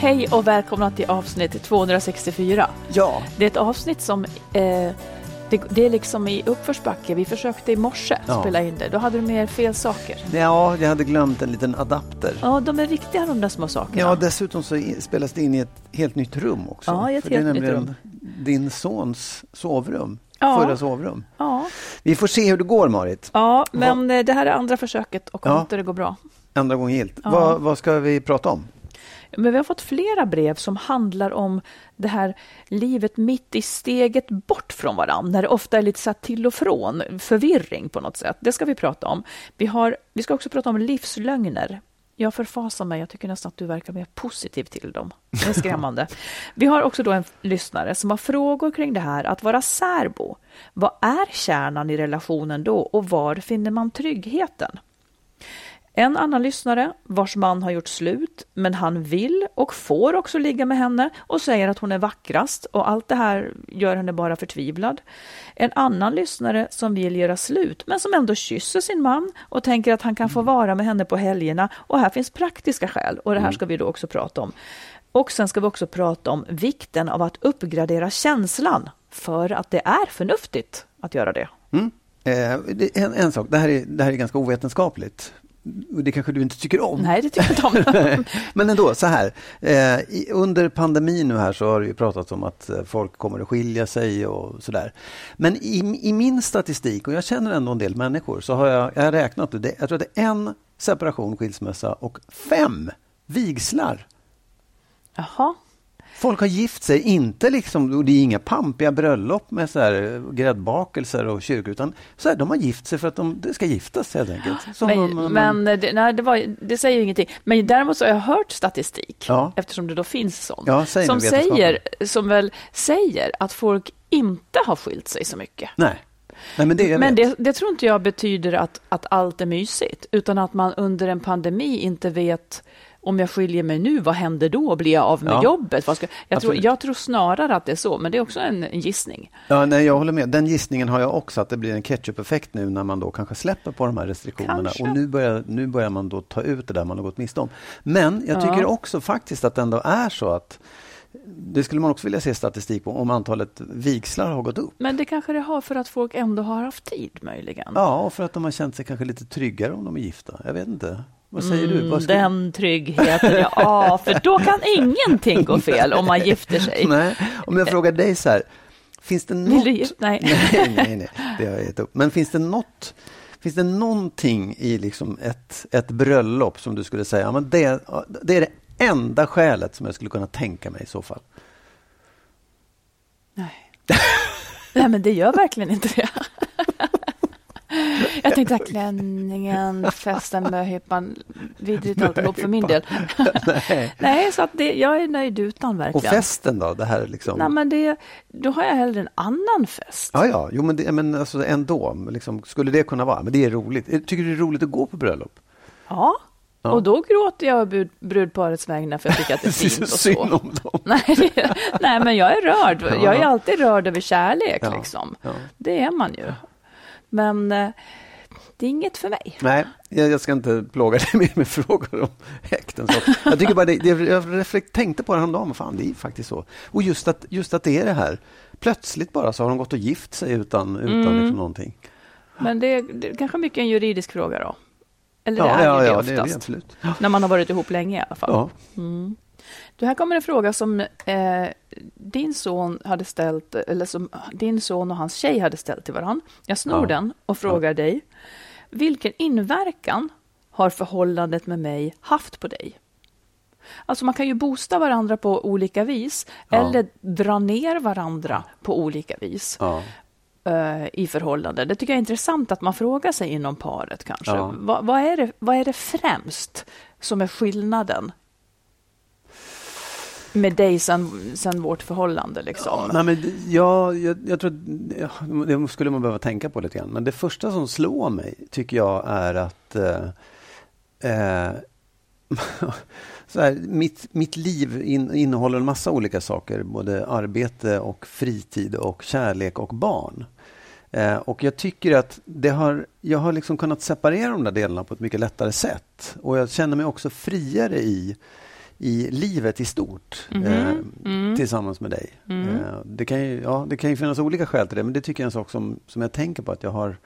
Hej och välkomna till avsnitt 264. Ja. Det är ett avsnitt som eh, det, det, är liksom i uppförsbacke. Vi försökte i morse ja. spela in det. Då hade du mer fel saker. Ja, jag hade glömt en liten adapter. Ja, de är viktiga de där små sakerna. Ja, dessutom så spelas det in i ett helt nytt rum också. Ja, i ett För helt det är nytt nämligen rum. din sons sovrum. Ja. Förra sovrum. Ja. Vi får se hur det går, Marit. Ja, men eh, det här är andra försöket och om Ja. inte det går bra. Andra gången gillt. Ja. Vad, vad ska vi prata om? Men vi har fått flera brev som handlar om det här livet mitt i steget bort från varandra, när det ofta är lite så till och från, förvirring på något sätt. Det ska vi prata om. Vi, har, vi ska också prata om livslögner. Jag förfasar mig, jag tycker nästan att du verkar mer positiv till dem. Det är skrämmande. Vi har också då en lyssnare som har frågor kring det här att vara särbo. Vad är kärnan i relationen då och var finner man tryggheten? En annan lyssnare vars man har gjort slut, men han vill och får också ligga med henne och säger att hon är vackrast och allt det här gör henne bara förtvivlad. En annan lyssnare som vill göra slut, men som ändå kysser sin man och tänker att han kan få vara med henne på helgerna och här finns praktiska skäl och det här ska vi då också prata om. Och sen ska vi också prata om vikten av att uppgradera känslan för att det är förnuftigt att göra det. Mm. Eh, en, en sak, det här, är, det här är ganska ovetenskapligt. Det kanske du inte tycker om. Nej, det tycker jag inte om. Men ändå, så här. Eh, under pandemin nu här så har det ju pratats om att eh, folk kommer att skilja sig och sådär. Men i, i min statistik, och jag känner ändå en del människor, så har jag, jag har räknat. Det, jag tror att det är en separation, skilsmässa och fem vigslar. Jaha. Folk har gift sig, inte liksom, och det är inga pampiga bröllop med så här eh, gräddbakelser och kyrkor, utan så här, de har gift sig för att de, ska giftas helt enkelt. Som Men, man- men det, nej, det, var, det säger ju ingenting. Men däremot så har jag hört statistik, Ja. eftersom det då finns sån, Ja, säg som, säger, som väl säger att folk inte har skilt sig så mycket. Nej. Nej, men det, Men det, det tror inte jag betyder att, att allt är mysigt, utan att man under en pandemi inte vet om jag skiljer mig nu, vad händer då? Blir jag av med Ja. jobbet? Vad ska, jag, tror, jag tror snarare att det är så, men det är också en, en gissning. Ja, nej, jag håller med. Den gissningen har jag också, att det blir en ketchup-effekt nu när man då kanske släpper på de här restriktionerna. Kanske. Och nu börjar, nu börjar man då ta ut det där man har gått miste om. Men jag tycker Ja. också faktiskt att det ändå är så att det skulle man också vilja se statistik på, om antalet vigslar har gått upp. Men det kanske det har för att folk ändå har haft tid möjligen. Ja, och för att de har känt sig kanske lite tryggare om de är gifta. Jag vet inte. Vad säger du? Vad ska- Mm, Den tryggheten, ja. För då kan ingenting gå fel om man gifter sig. Nej, om jag frågar dig så här. Finns det Vill något... du gift- Nej. nej, nej, nej, det har jag gett upp. Men finns det något Finns det någonting i liksom ett, ett bröllop som du skulle säga, ja, men det, det är det enda skälet som jag skulle kunna tänka mig i så fall? Nej. Nej, men det gör verkligen inte det. Jag tänkte att klänningen, festen, möhippan, vidrigt alltihop för min del. Nej. Så att det, jag är nöjd utan Och verkligen. festen då? Det här liksom... Nej, men det, då har jag hellre en annan fest. Ja, ja, jo, men, det, men alltså ändå. Liksom, skulle det kunna vara? Men det är roligt. Tycker du det är roligt att gå på bröllop? Ja. Ja. Och då gråter jag brud, brudparets vägnar för jag tycker att det är fint och Synd så. om dem. Nej, det- nej, men jag är rörd. Jag är alltid rörd över kärlek. Ja, Liksom. ja. Det är man ju. Men eh, det är inget för mig. Nej, jag, ska inte plåga dig mer med frågor om äktenskap. Jag tycker bara det, det, jag reflekt, tänkte på det häromdagen, fan det är faktiskt så. Och just att, just att det är det här. Plötsligt bara så har de gått och gift sig utan, utan Mm. liksom någonting. Men det är, det är kanske mycket en juridisk fråga då. Eller det Ja, är ja, ju det ja, det är det oftast. absolut. När man har varit ihop länge i alla fall. Ja. Du, här kommer en fråga som eh, din son hade ställt, eller som din son och hans tjej hade ställt till varandra. Jag snor Ja. den och frågar dig. Vilken inverkan har förhållandet med mig haft på dig? Alltså man kan ju boosta varandra på olika vis Ja. eller dra ner varandra på olika vis Ja. eh, i förhållanden. Det tycker jag är intressant att man frågar sig inom paret kanske. Ja. Vad, vad, är det, vad är det främst som är skillnaden med dig sen, sen vårt förhållande? Liksom? Nej, men ja, jag, jag tror ja, det skulle man behöva tänka på lite grann. Men det första som slår mig tycker jag är att eh, eh, så här, mitt, mitt liv in, innehåller en massa olika saker. Både arbete och fritid och kärlek och barn. Eh, och jag tycker att det har, jag har liksom kunnat separera de där delarna på ett mycket lättare sätt. Och jag känner mig också friare i, i livet i stort eh, tillsammans med dig. Eh, det, kan ju, ja, det kan ju finnas olika skäl till det, men det tycker jag är en sak som, som jag tänker på att jag har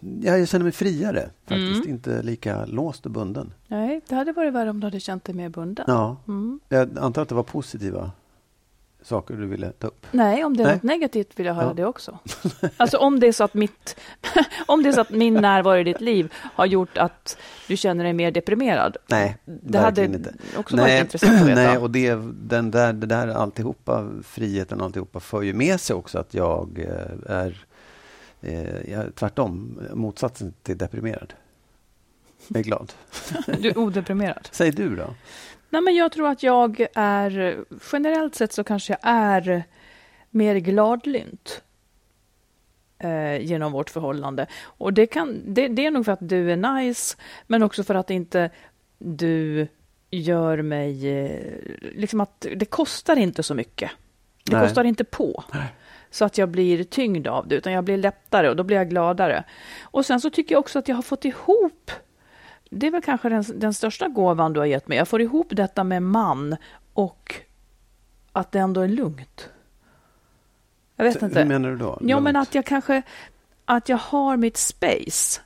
Ja, jag känner mig friare faktiskt, inte lika låst och bunden. Nej, det hade varit värre om du hade känt dig mer bunden. Ja, Mm. jag antar att det var positiva saker du ville ta upp. Nej, om det är Nej. något negativt vill jag höra Ja. det också. Alltså om det är så att mitt, om det är så att min närvaro i ditt liv har gjort att du känner dig mer deprimerad. Nej, Det hade inte. också varit intressant att veta. Nej, och det, den där, det där alltihopa, friheten och alltihopa för ju med sig också att jag eh, är eh, jag, tvärtom, motsatsen till deprimerad. Jag är glad. Du är odeprimerad. Säg du då? Nej, men jag tror att jag är, generellt sett så kanske jag är mer gladlynt eh, genom vårt förhållande. Och det, kan, det, det är nog för att du är nice, men också för att inte du gör mig... Eh, liksom att det kostar inte så mycket. Det Nej. kostar inte på. Så att jag blir tyngd av det, utan jag blir lättare och då blir jag gladare. Och sen så tycker jag också att jag har fått ihop det är väl kanske den, den största gåvan du har gett mig. Jag får ihop detta med man och att det ändå är lugnt. Jag vet inte. Hur menar du då? Ja, men att jag kanske att jag har mitt space.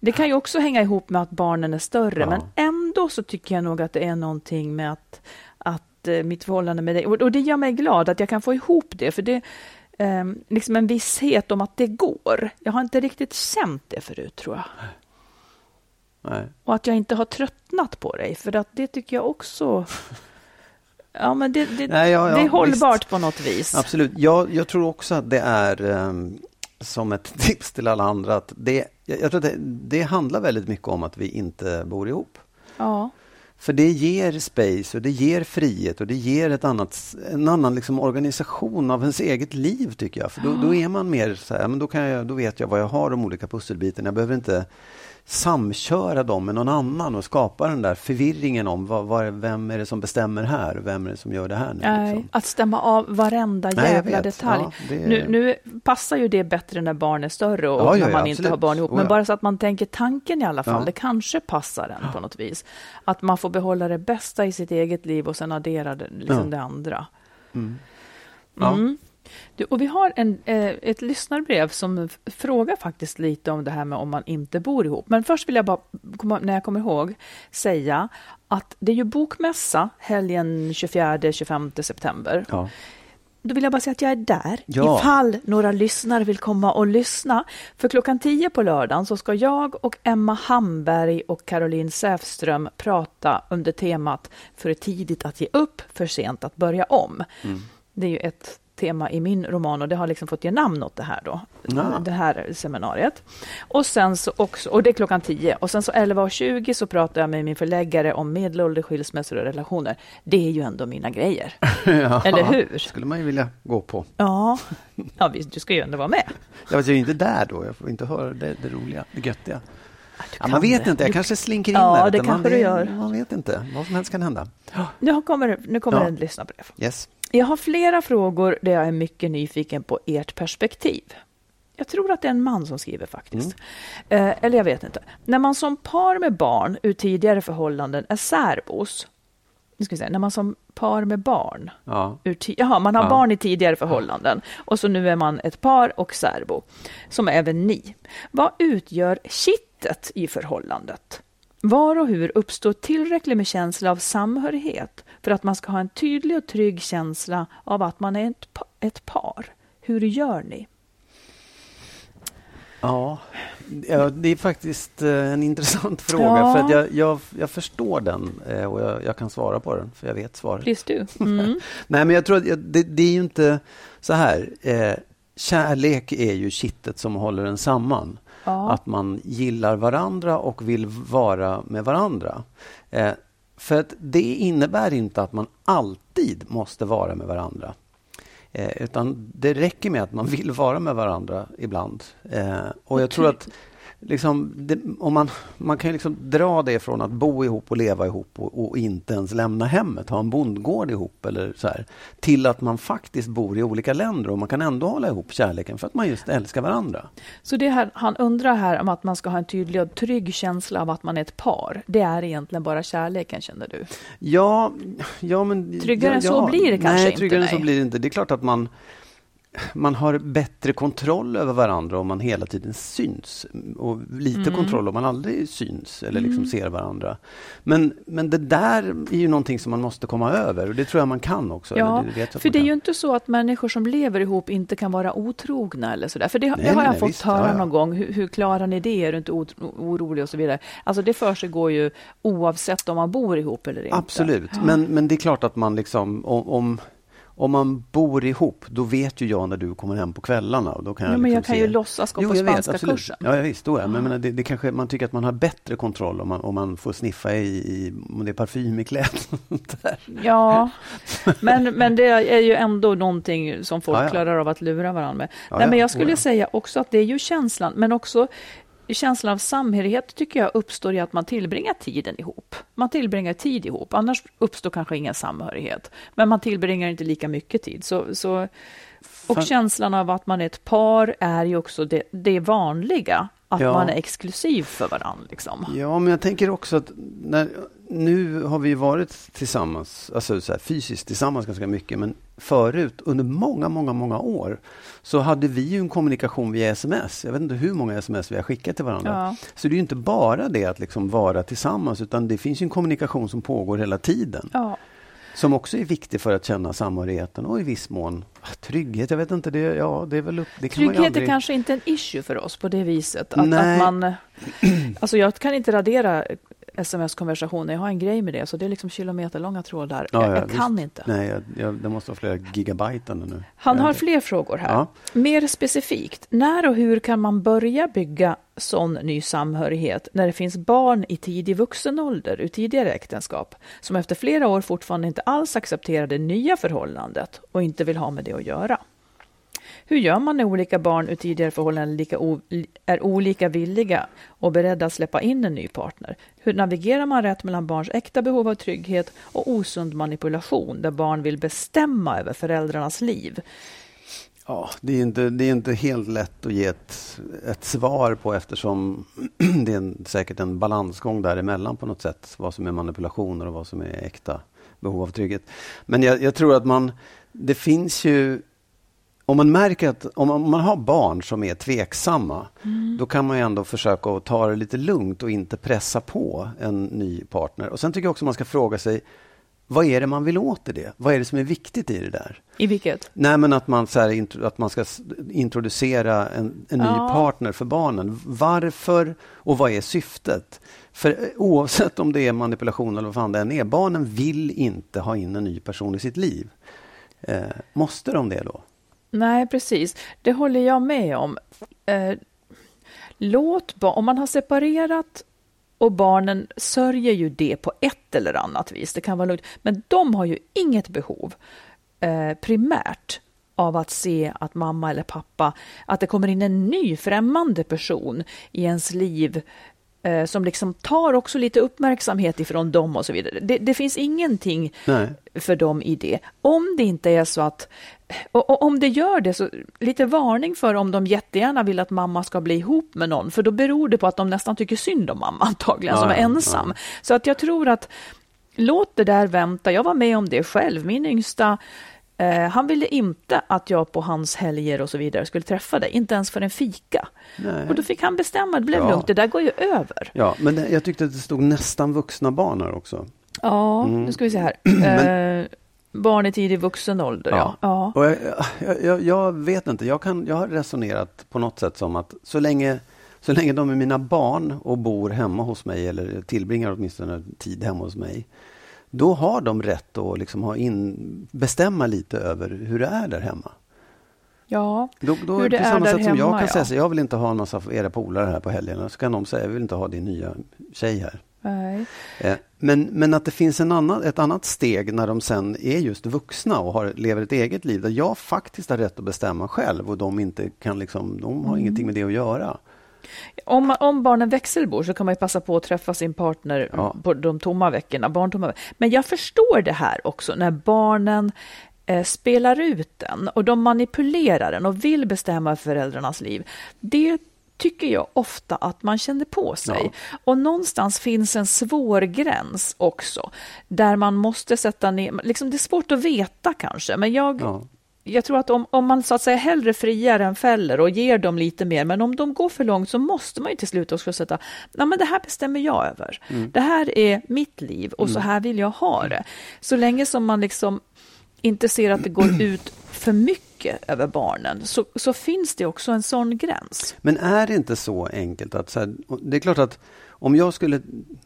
Det kan ju också hänga ihop med att barnen är större, Ja. men ändå så tycker jag nog att det är någonting med att, att eh, mitt förhållande med dig, och, det gör mig glad att jag kan få ihop det, för det eh, liksom en visshet om att det går. Jag har inte riktigt känt det förut, tror jag. Nej. Och att jag inte har tröttnat på dig, för att det tycker jag också... Ja, men det, det, Nej, ja, ja, det är hållbart visst. på något vis. Absolut. Jag, jag tror också att det är ehm, som ett tips till alla andra. Att det, jag, jag tror att det, det handlar väldigt mycket om att vi inte bor ihop. Ja. För det ger space och det ger frihet och det ger ett annat, en annan liksom organisation av ens eget liv tycker jag. För då, då är man mer så här, men då, kan jag, då vet jag vad jag har de olika pusselbitarna. Jag behöver inte samköra dem med någon annan och skapa den där förvirringen om vad, vad, vem är det som bestämmer här och vem är det som gör det här nu. Nej, Liksom. att stämma av varenda Nej, jävla detalj. Ja, det- nu, nu passar ju det bättre när barn är större och Ja, ja, när man ja, inte absolut. har barn ihop. Oh, Men bara så att man tänker tanken i alla fall. Det kanske passar en på något vis. Att man får behålla det bästa i sitt eget liv och sen addera det, liksom det andra. Ja. Mm. Du, och vi har en, eh, ett lyssnarbrev som frågar faktiskt lite om det här med om man inte bor ihop. Men först vill jag bara, när jag kommer ihåg, säga att det är ju bokmässa helgen 24-25 september. Ja. Då vill jag bara säga att jag är där, Ja. ifall några lyssnare vill komma och lyssna. För klockan 10 på lördagen så ska jag och Emma Hamberg och Caroline Säfström prata under temat För tidigt att ge upp, för sent att börja om. Mm. Det är ju ett tema i min roman och det har liksom fått ge namn åt det här då. Ja. Det här seminariet. Och sen så också, och det är klockan 10 och sen så 11.20 så pratar jag med min förläggare om medelålder, skilsmässor och relationer. Det är ju ändå mina grejer. Ja, Eller hur? skulle man ju vilja gå på. Ja, ja visst, du ska ju ändå vara med. Jag var ju inte där då, jag får inte höra det, det roliga, det göttiga. Ja, man vet det. inte, jag Du- kanske slinker in Ja, där. det utan man, kanske du gör. Man vet inte, vad som helst kan hända. Nu kommer, nu kommer Ja. en lyssnarbrev. Yes. Jag har flera frågor där jag är mycket nyfiken på ert perspektiv. Jag tror att det är en man som skriver faktiskt. Eh, eller jag vet inte. När man som par med barn ur tidigare förhållanden är särbos. Nu ska vi se, när man som par med barn Ja. ur Jaha, man har Ja. barn i tidigare förhållanden och så nu är man ett par och särbo, som är även ni. Vad utgör kittet i förhållandet? Var och hur uppstår tillräckligt med känsla av samhörighet för att man ska ha en tydlig och trygg känsla av att man är ett par? Hur gör ni? Ja, ja, det är faktiskt eh, en intressant fråga. Ja. För jag, jag, jag förstår den eh, och jag, jag kan svara på den, för jag vet svaret. Please do. Mm. Nej, men jag tror att det, det är ju inte så här. Eh, kärlek är ju kittet som håller en samman. Ja. Att man gillar varandra och vill vara med varandra. För att det innebär inte att man alltid måste vara med varandra. Eh, utan det räcker med att man vill vara med varandra ibland. Eh, och jag tror att liksom, det, om man, man kan ju liksom dra det från att bo ihop och leva ihop och, och inte ens lämna hemmet, ha en bondgård ihop eller så här, till att man faktiskt bor i olika länder och man kan ändå hålla ihop kärleken för att man just älskar varandra. Så det här, han undrar här om att man ska ha en tydlig och trygg känsla av att man är ett par. Det är egentligen bara kärleken, känner du? Ja, ja men... Tryggare ja, än så blir det kanske nej, inte, tryggare än så nej. blir det inte. Det är klart att man, man har bättre kontroll över varandra om man hela tiden syns. Och lite Mm. kontroll om man aldrig syns eller liksom ser varandra. Men, men det där är ju någonting som man måste komma över och det tror jag man kan också. Ja, det för det är ju inte så att människor som lever ihop inte kan vara otrogna eller sådär. För det, det Nej, har nej, jag nej, fått visst, höra ja, ja. någon gång. Hur, hur klarar ni det? Är du inte orolig och så vidare? Alltså det för sig går ju oavsett om man bor ihop eller inte. Absolut, men, men det är klart att man liksom om, om om man bor ihop, då vet ju jag när du kommer hem på kvällarna. Och då kan Ja, jag men liksom jag kan se... ju låtsas gå Jo, på vet, spanska absolut. kursen. Ja, ja, visst. Då är. Men menar, det, det kanske, man tycker att man har bättre kontroll om man, om man får sniffa i, i om det är parfym i kläderna. Ja, men, men det är ju ändå någonting som folk Ja, ja. klarar av att lura varandra med. Nej, men ja. jag skulle Oh, säga också att det är ju känslan, men också känslan av samhörighet tycker jag uppstår i att man tillbringar tiden ihop. Man tillbringar tid ihop, annars uppstår kanske ingen samhörighet. Men man tillbringar inte lika mycket tid. Så, så, och Fan. känslan av att man är ett par är ju också det, det vanliga, att Ja. man är exklusiv för varandra. Liksom. Ja, men jag tänker också att när, nu har vi varit tillsammans, alltså så här, fysiskt tillsammans ganska mycket, men förut, under många, många, många år, så hade vi ju en kommunikation via sms. Jag vet inte hur många sms vi har skickat till varandra. Ja. Så det är inte bara det att liksom vara tillsammans, utan det finns en kommunikation som pågår hela tiden. Ja. Som också är viktig för att känna samhörigheten och i viss mån ah, trygghet. Jag vet inte, det, ja, det är väl upp, det kan man Trygghet aldrig... är kanske inte en issue för oss på det viset. Att, Nej. att man, alltså jag kan inte radera sms-konversationer, jag har en grej med det, så det är liksom kilometerlånga trådar. Ja, jag ja, jag kan visst. inte. Nej, jag, jag, det måste vara flera gigabyte nu. Han har fler frågor här. Ja. Mer specifikt, när och hur kan man börja bygga sån ny samhörighet när det finns barn i tidig vuxen ålder ur tidigare äktenskap som efter flera år fortfarande inte alls accepterar det nya förhållandet och inte vill ha med det att göra? Hur gör man när olika barn ur tidigare förhållanden lika o- är olika villiga och beredda att släppa in en ny partner? Hur navigerar man rätt mellan barns äkta behov av trygghet och osund manipulation där barn vill bestämma över föräldrarnas liv? Ja, det är inte, det är inte helt lätt att ge ett, ett svar på eftersom det är en, säkert en balansgång däremellan på något sätt. Vad som är manipulationer och vad som är äkta behov av trygghet. Men jag, jag tror att man, det finns ju om man märker att om man, har barn som är tveksamma, då kan man ju ändå försöka att ta det lite lugnt och inte pressa på en ny partner. Och Sen tycker jag också man ska fråga sig, vad är det man vill åt i det? Vad är det som är viktigt i det där? I vilket? Nej, men att man, så här, att man ska introducera en, en ny Ja. partner för barnen. Varför och vad är syftet? För eh, oavsett om det är manipulation eller vad fan det än är, barnen vill inte ha in en ny person i sitt liv. Eh, måste de det då? Nej, precis. Det håller jag med om. Eh, låt om man har separerat och barnen sörjer ju det på ett eller annat vis. Det kan vara lugnt. Men de har ju inget behov eh, primärt av att se att mamma eller pappa, att det kommer in en ny främmande person i ens liv eh, som liksom tar också lite uppmärksamhet ifrån dem och så vidare. Det, det finns ingenting Nej. för dem i det. Om det inte är så att och, och, om det gör det, så lite varning för om de jättegärna vill att mamma ska bli ihop med någon, för då beror det på att de nästan tycker synd om mamma antagligen, ja, som är ensam. Ja. Så att jag tror att låt det där vänta. Jag var med om det själv. Min yngsta Eh, han ville inte att jag på hans helger och så vidare skulle träffa dig, inte ens för en fika. Nej. Och då fick han bestämma, det blev ja. lugnt, det där går ju över. Ja, men det, jag tyckte att det stod nästan vuxna barn här också. Ja, mm. nu ska vi se här. men... eh, barn i tidig vuxen ålder, ja. ja. Och jag, jag, jag, vet inte, jag, kan, jag har resonerat på något sätt som att så länge, så länge de är mina barn och bor hemma hos mig eller tillbringar åtminstone tid hemma hos mig, då har de rätt att liksom ha in, bestämma lite över hur det är där hemma. Ja, då, då, hur det på samma är sätt som jag kan ja. säga så, jag vill inte ha någon av era polare här på helgerna. Så kan de säga, jag vill inte ha din nya tjej här. Nej. Eh, men, men att det finns en annan, ett annat steg när de sen är just vuxna och har, lever ett eget liv där jag faktiskt har rätt att bestämma själv och de inte kan liksom, de har mm. ingenting med det att göra. Om, om barnen växelbor så kan man passa på att träffa sin partner ja. på de tomma veckorna. Barntomma. Men jag förstår det här också när barnen eh, spelar ut den och de manipulerar den och vill bestämma föräldrarnas liv. Det tycker jag ofta att man känner på sig. Ja. Och någonstans finns en svår gräns också, där man måste sätta ner, liksom det är svårt att veta kanske, men jag ja jag tror att om, om man så att säga hellre friar än fäller och ger dem lite mer, men om de går för långt så måste man ju till slut också sätta, ja men det här bestämmer jag över. Mm. Det här är mitt liv och mm. så här vill jag ha det. Så länge som man liksom inte ser att det går ut för mycket över barnen så, så finns det också en sån gräns. Men är det inte så enkelt att, så här, det är klart att om jag skulle,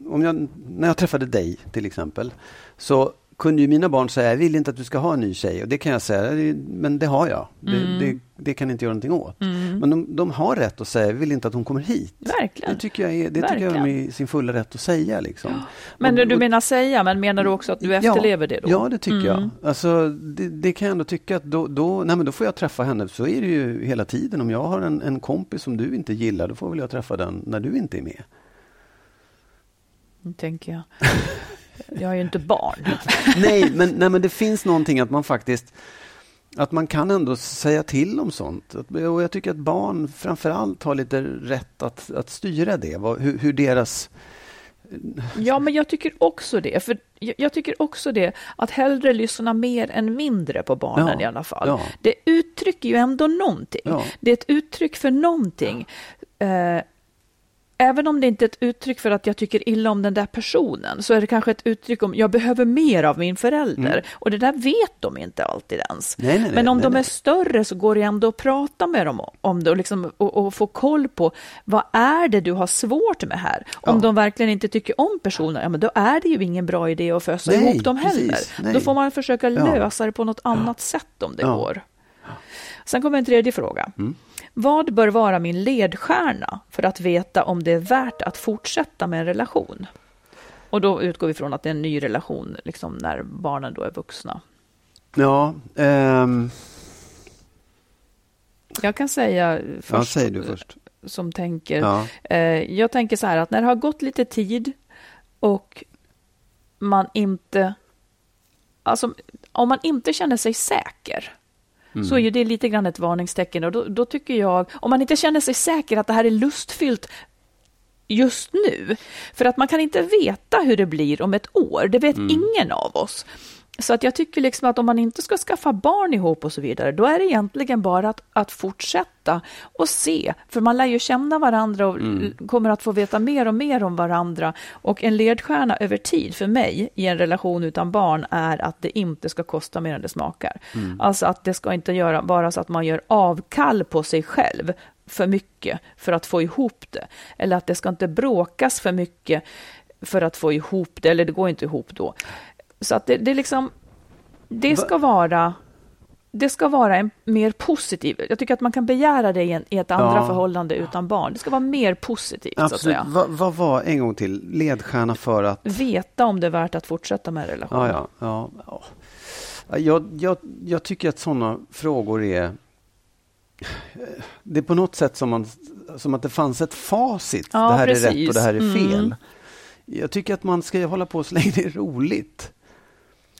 om jag, när jag träffade dig till exempel, så kunde ju mina barn säga, jag vill inte att du ska ha en ny tjej. Och det kan jag säga, men det har jag. Det, mm. det, det kan inte göra någonting åt. Mm. Men de, de, har rätt att säga, jag vill inte att hon kommer hit. Verkligen. Det tycker jag är, det tycker jag är i sin fulla rätt att säga. Liksom. Ja. Men och, du menar säga, men menar du också att du efterlever ja, det då? Ja, det tycker mm. jag. Alltså, det, det, kan jag ändå tycka att då, då, nej, men då får jag träffa henne. Så är det ju hela tiden. Om jag har en, en kompis som du inte gillar, då får väl jag träffa den när du inte är med. Tänker jag. Jag är ju inte barn. nej, men, nej, men det finns någonting att man faktiskt att man kan ändå säga till om sånt. Och jag tycker att barn framför allt har lite rätt att, att styra det. Hur, hur deras... Ja, men jag tycker också det. För jag tycker också det, att hellre lyssna mer än mindre på barnen ja, i alla fall. Ja. Det uttrycker ju ändå någonting. Ja. Det är ett uttryck för någonting. Eh, även om det inte är ett uttryck för att jag tycker illa om den där personen, så är det kanske ett uttryck om jag behöver mer av min förälder. Mm. Och det där vet de inte alltid ens. Nej, nej, Men om nej, de är större så går det ändå att prata med dem om det och, liksom, och, och få koll på vad är det du har svårt med här? Om ja. de verkligen inte tycker om personen, ja men då är det ju ingen bra idé att fösa ihop dem heller. Då får man försöka lösa det på något annat sätt om det ja. går. Sen kommer en tredje fråga. Mm. Vad bör vara min ledstjärna för att veta om det är värt att fortsätta med en relation? Och då utgår vi från att det är en ny relation liksom när barnen då är vuxna. Ja. Um... Jag kan säga först. Ja, säg du först. Som tänker. Ja. Eh, jag tänker så här att när det har gått lite tid och man inte... Alltså, om man inte känner sig säker Mm. så är det lite grann ett varningstecken. Och då, då, tycker jag, om man inte känner sig säker att det här är lustfyllt just nu, för att man kan inte veta hur det blir om ett år, det vet mm. ingen av oss. Så att jag tycker liksom att om man inte ska skaffa barn ihop och så vidare, då är det egentligen bara att, att fortsätta och se. För man lär ju känna varandra och mm. kommer att få veta mer och mer om varandra. Och en ledstjärna över tid för mig i en relation utan barn är att det inte ska kosta mer än det smakar. Mm. Alltså att det ska inte göra, vara så att man gör avkall på sig själv för mycket för att få ihop det. Eller att det ska inte bråkas för mycket för att få ihop det, eller det går inte ihop då. Så att det, det, liksom, det ska vara det ska vara en mer positiv. Jag tycker att man kan begära det i, en, i ett andra Ja. förhållande utan barn. Det ska vara mer positivt Absolut. Vad vad var, en gång till, ledstjärna för att... Veta om det är värt att fortsätta med en relation. Ja, ja, ja, ja. Ja, Jag, jag, jag tycker att sådana frågor är... Det är på något sätt som, man, som att det fanns ett facit. Ja, det här är precis. rätt och det här är fel. Mm. Jag tycker att man ska hålla på så länge det är roligt.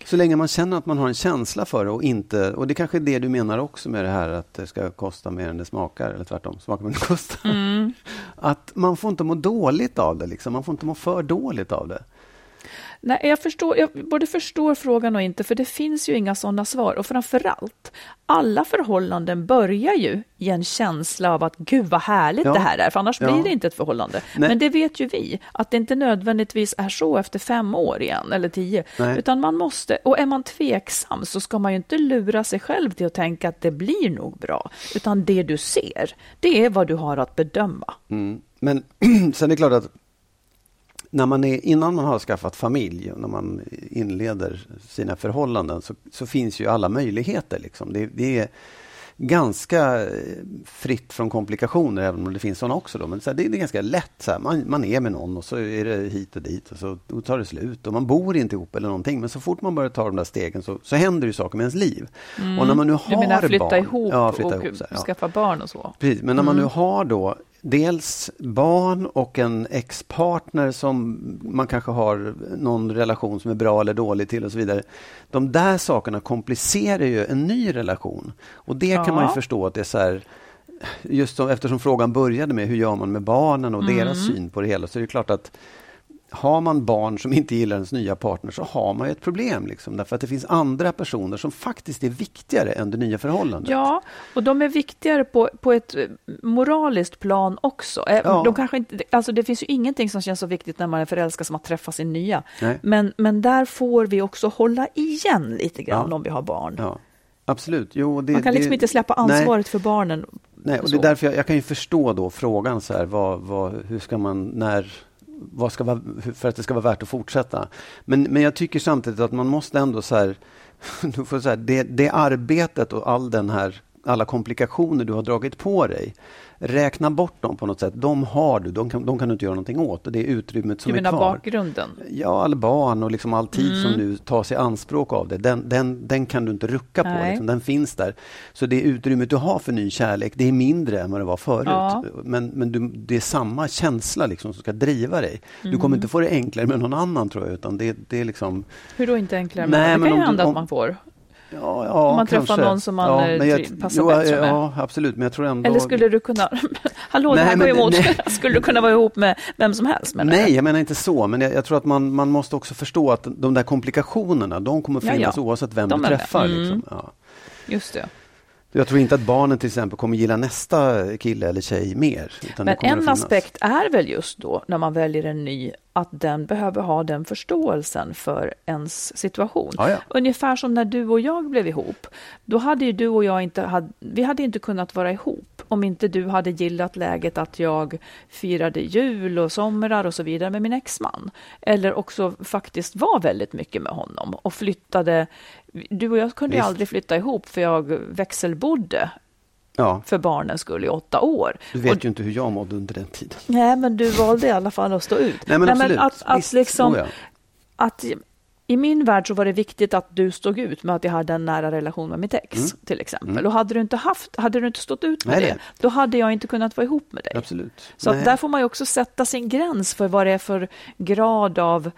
Så länge man känner att man har en känsla för det och inte... Och det kanske är det du menar också med det här att det ska kosta mer än det smakar, eller tvärtom, smakar mer än det kostar. Mm. Att man får inte må dåligt av det, liksom. man får inte må för dåligt av det. Nej, jag, förstår, jag både förstår frågan och inte, för det finns ju inga sådana svar. Och framför allt, alla förhållanden börjar ju i en känsla av att gud vad härligt Ja. det här är, för annars Ja. blir det inte ett förhållande. Nej. Men det vet ju vi, att det inte nödvändigtvis är så efter fem år igen, eller tio. Nej. Utan man måste, och är man tveksam så ska man ju inte lura sig själv till att tänka att det blir nog bra. Utan det du ser, det är vad du har att bedöma. Mm. Men sen är det klart att när man är, innan man har skaffat familj och när man inleder sina förhållanden så, så finns ju alla möjligheter. Liksom. Det, det är ganska eh, fritt från komplikationer, även om det finns sådana också. Då. Men så här, det, det är ganska lätt. Så här, man, man är med någon och så är det hit och dit och så och tar det slut. Och man bor inte ihop eller någonting. Men så fort man börjar ta de där stegen så, så händer det saker med ens liv. Och när man nu har Du menar flytta barn, ihop ja, flytta och ihop, så här, ja. skaffa barn och så? Precis, men när man nu har då dels barn och en ex-partner som man kanske har någon relation som är bra eller dålig till och så vidare. De där sakerna komplicerar ju en ny relation. Och det kan man ju Ja. förstå att det är så här Just som, eftersom frågan började med hur gör man med barnen och deras syn på det hela så är det klart att har man barn som inte gillar ens nya partner så har man ett problem. Liksom, därför att det finns andra personer som faktiskt är viktigare än det nya förhållandet. Ja, och de är viktigare på, på ett eh, moraliskt plan också. Eh, Ja. De kanske inte, alltså det finns ju ingenting som känns så viktigt när man är förälskad som att träffa sin nya. Nej. Men, men där får vi också hålla igen lite grann Ja. om vi har barn. Ja, absolut. Jo, det, Man kan liksom det, inte släppa nej. ansvaret för barnen. Nej, och det är därför jag, jag kan ju förstå då frågan så här, vad, vad, hur ska man, när, vad ska vara, för att det ska vara värt att fortsätta. Men, men jag tycker samtidigt att man måste ändå så här, du får så här det, det arbetet och all den här, alla komplikationer du har dragit på dig, räkna bort dem på något sätt. De har du, de kan, de kan du inte göra någonting åt och det är utrymmet som Du är menar kvar. bakgrunden? Ja, all barn och liksom all tid som nu tas i anspråk av det, den, den, den kan du inte rucka på. Liksom. Den finns där. Så det utrymmet du har för ny kärlek, det är mindre än vad det var förut. Ja. Men, men du, det är samma känsla liksom som ska driva dig. Du kommer inte få det enklare med någon annan tror jag, utan det, det är liksom... Hur då inte enklare? Nej, det men kan ju du- hända att man får. Ja, ja, Om man träffar kanske. någon som man, eh, men jag- passar jo, bättre med. Ja, absolut, men jag tror ändå... Eller skulle du kunna... Hallå, det Nej, här går men- emot. nej. Skulle du kunna vara ihop med vem som helst? menar Nej, jag menar inte så, men jag, jag tror att man, man måste också förstå att de där komplikationerna, de kommer Ja, finnas ja. oavsett vem De du träffar. Mm. Liksom. Ja. Just det. Jag tror inte att barnen till exempel kommer gilla nästa kille eller tjej mer. Men en aspekt är väl just då, när man väljer en ny, att den behöver ha den förståelsen för ens situation. Ja, ja. Ungefär som när du och jag blev ihop. Då hade ju du och jag inte, hade, vi hade inte kunnat vara ihop om inte du hade gillat läget att jag firade jul och somrar och så vidare med min exman. Eller också faktiskt var väldigt mycket med honom och flyttade. Du och jag kunde ju Visst. aldrig flytta ihop för jag växelbodde Ja, för barnens skull i åtta år. du Och vet ju inte hur jag mådde under den tiden. Nej, men du valde i alla fall att stå ut. Nej, men absolut. att, att, Visst, liksom, oh att I min värld så var det viktigt att du stod ut med att jag hade en nära relation med mitt ex, till exempel. Och hade du inte haft, hade du inte stått ut med Mm. Nej, det, nej. då hade jag inte kunnat vara ihop med dig. Absolut. Så Nej. där får man ju också sätta sin gräns för vad det är för grad av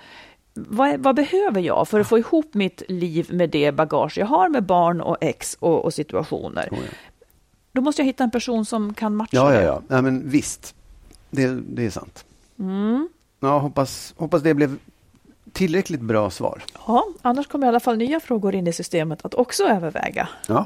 vad, vad behöver jag för att få ihop mitt liv med det bagage jag har med barn och ex och, och situationer? Oh, ja. Då måste jag hitta en person som kan matcha Ja, ja, det. ja. ja men visst. Det, det är sant. Mm. Ja, hoppas, hoppas det blev tillräckligt bra svar. Ja, annars kommer i alla fall nya frågor in i systemet att också överväga. Ja.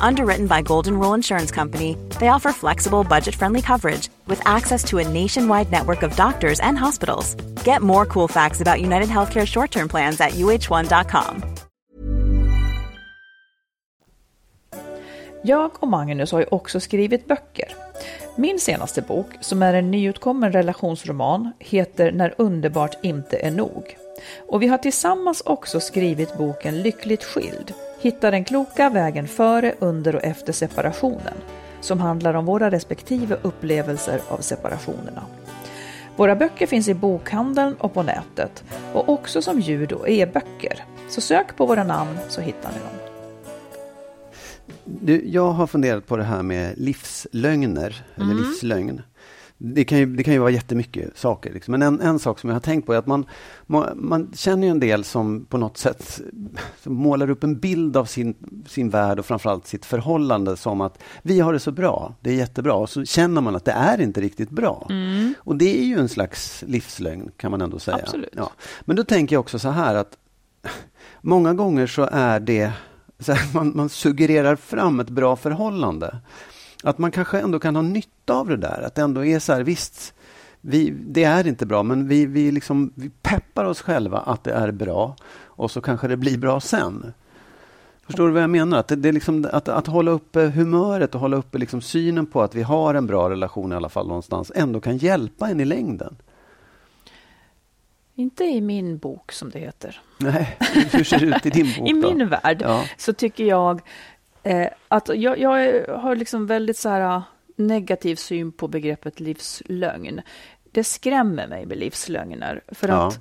Underwritten by Golden Rule Insurance Company, they offer flexible, budget friendly coverage with access to a nationwide network of doctors and hospitals. Get more cool facts about United Healthcare short term plans at uh1.com. Jag och Magnus har ju också skrivit böcker. Min senaste bok, som är en nyutkommen relationsroman, heter När underbart inte är nog. Och vi har tillsammans också skrivit boken Lyckligt skild, Hitta den kloka vägen före, under och efter separationen, som handlar om våra respektive upplevelser av separationerna. Våra böcker finns i bokhandeln och på nätet och också som ljud och e-böcker. Så sök på våra namn så hittar ni dem. Du, jag har funderat på det här med livslögner, eller livslögn. Det kan, ju, det kan ju vara jättemycket saker. Liksom. Men en, en sak som jag har tänkt på är att man, man, man känner ju en del som på något sätt målar upp en bild av sin, sin värld och framförallt sitt förhållande som att vi har det så bra, det är jättebra. Och så känner man att det är inte riktigt bra. Och det är ju en slags livslögn kan man ändå säga. Absolut. Ja. Men då tänker jag också så här att många gånger så är det så här, man, man suggererar fram ett bra förhållande. Att man kanske ändå kan ha nytta av det där. Att det ändå är så här, visst, vi, det är inte bra, men vi, vi, liksom, vi peppar oss själva att det är bra och så kanske det blir bra sen. Förstår du vad jag menar? Att, det, det är liksom, att, att hålla uppe humöret och hålla uppe liksom synen på att vi har en bra relation i alla fall någonstans ändå kan hjälpa en i längden. Inte i min bok som det heter. Nej, hur ser det ut i din bok I då? min värld Ja. så tycker jag eh, att jag, jag har liksom väldigt så här ah, negativ syn på begreppet livslögn. Det skrämmer mig med livslögner. För Ja. att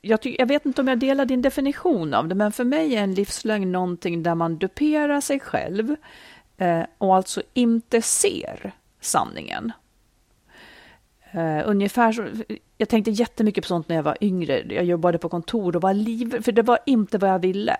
jag, jag vet inte om jag delar din definition av det, men för mig är en livslögn någonting där man duperar sig själv eh, och alltså inte ser sanningen. Uh, ungefär så, jag tänkte jättemycket på sånt när jag var yngre. Jag jobbade på kontor och var liv, för det var inte vad jag ville.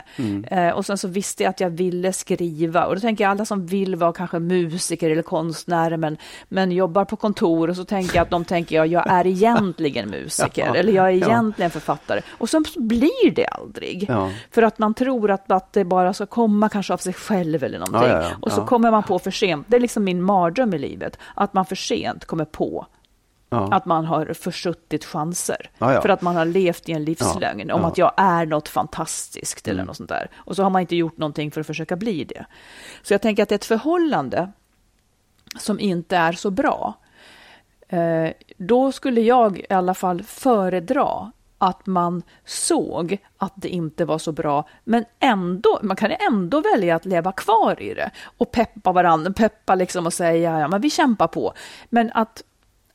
Eh, och sen så visste jag att jag ville skriva. Och då tänker jag alla som vill vara kanske musiker eller konstnärer men, men jobbar på kontor och så tänker jag att de tänker jag, jag är egentligen musiker Ja, eller jag är ja. egentligen författare. Och sen blir det aldrig. Ja. För att man tror att, att det bara ska komma kanske av sig själv eller någonting. Ja, ja, ja. Och så Ja. kommer man på för sent. Det är liksom min mardröm i livet. Att man för sent kommer på Ja. att man har försuttit chanser. Ja, ja. För att man har levt i en livslögn om att jag är något fantastiskt eller Mm. något sånt där. Och så har man inte gjort någonting för att försöka bli det. Så jag tänker att ett förhållande som inte är så bra, eh, då skulle jag i alla fall föredra att man såg att det inte var så bra, men ändå, man kan ändå välja att leva kvar i det och peppa varandra, peppa liksom och säga ja, men vi kämpar på. Men att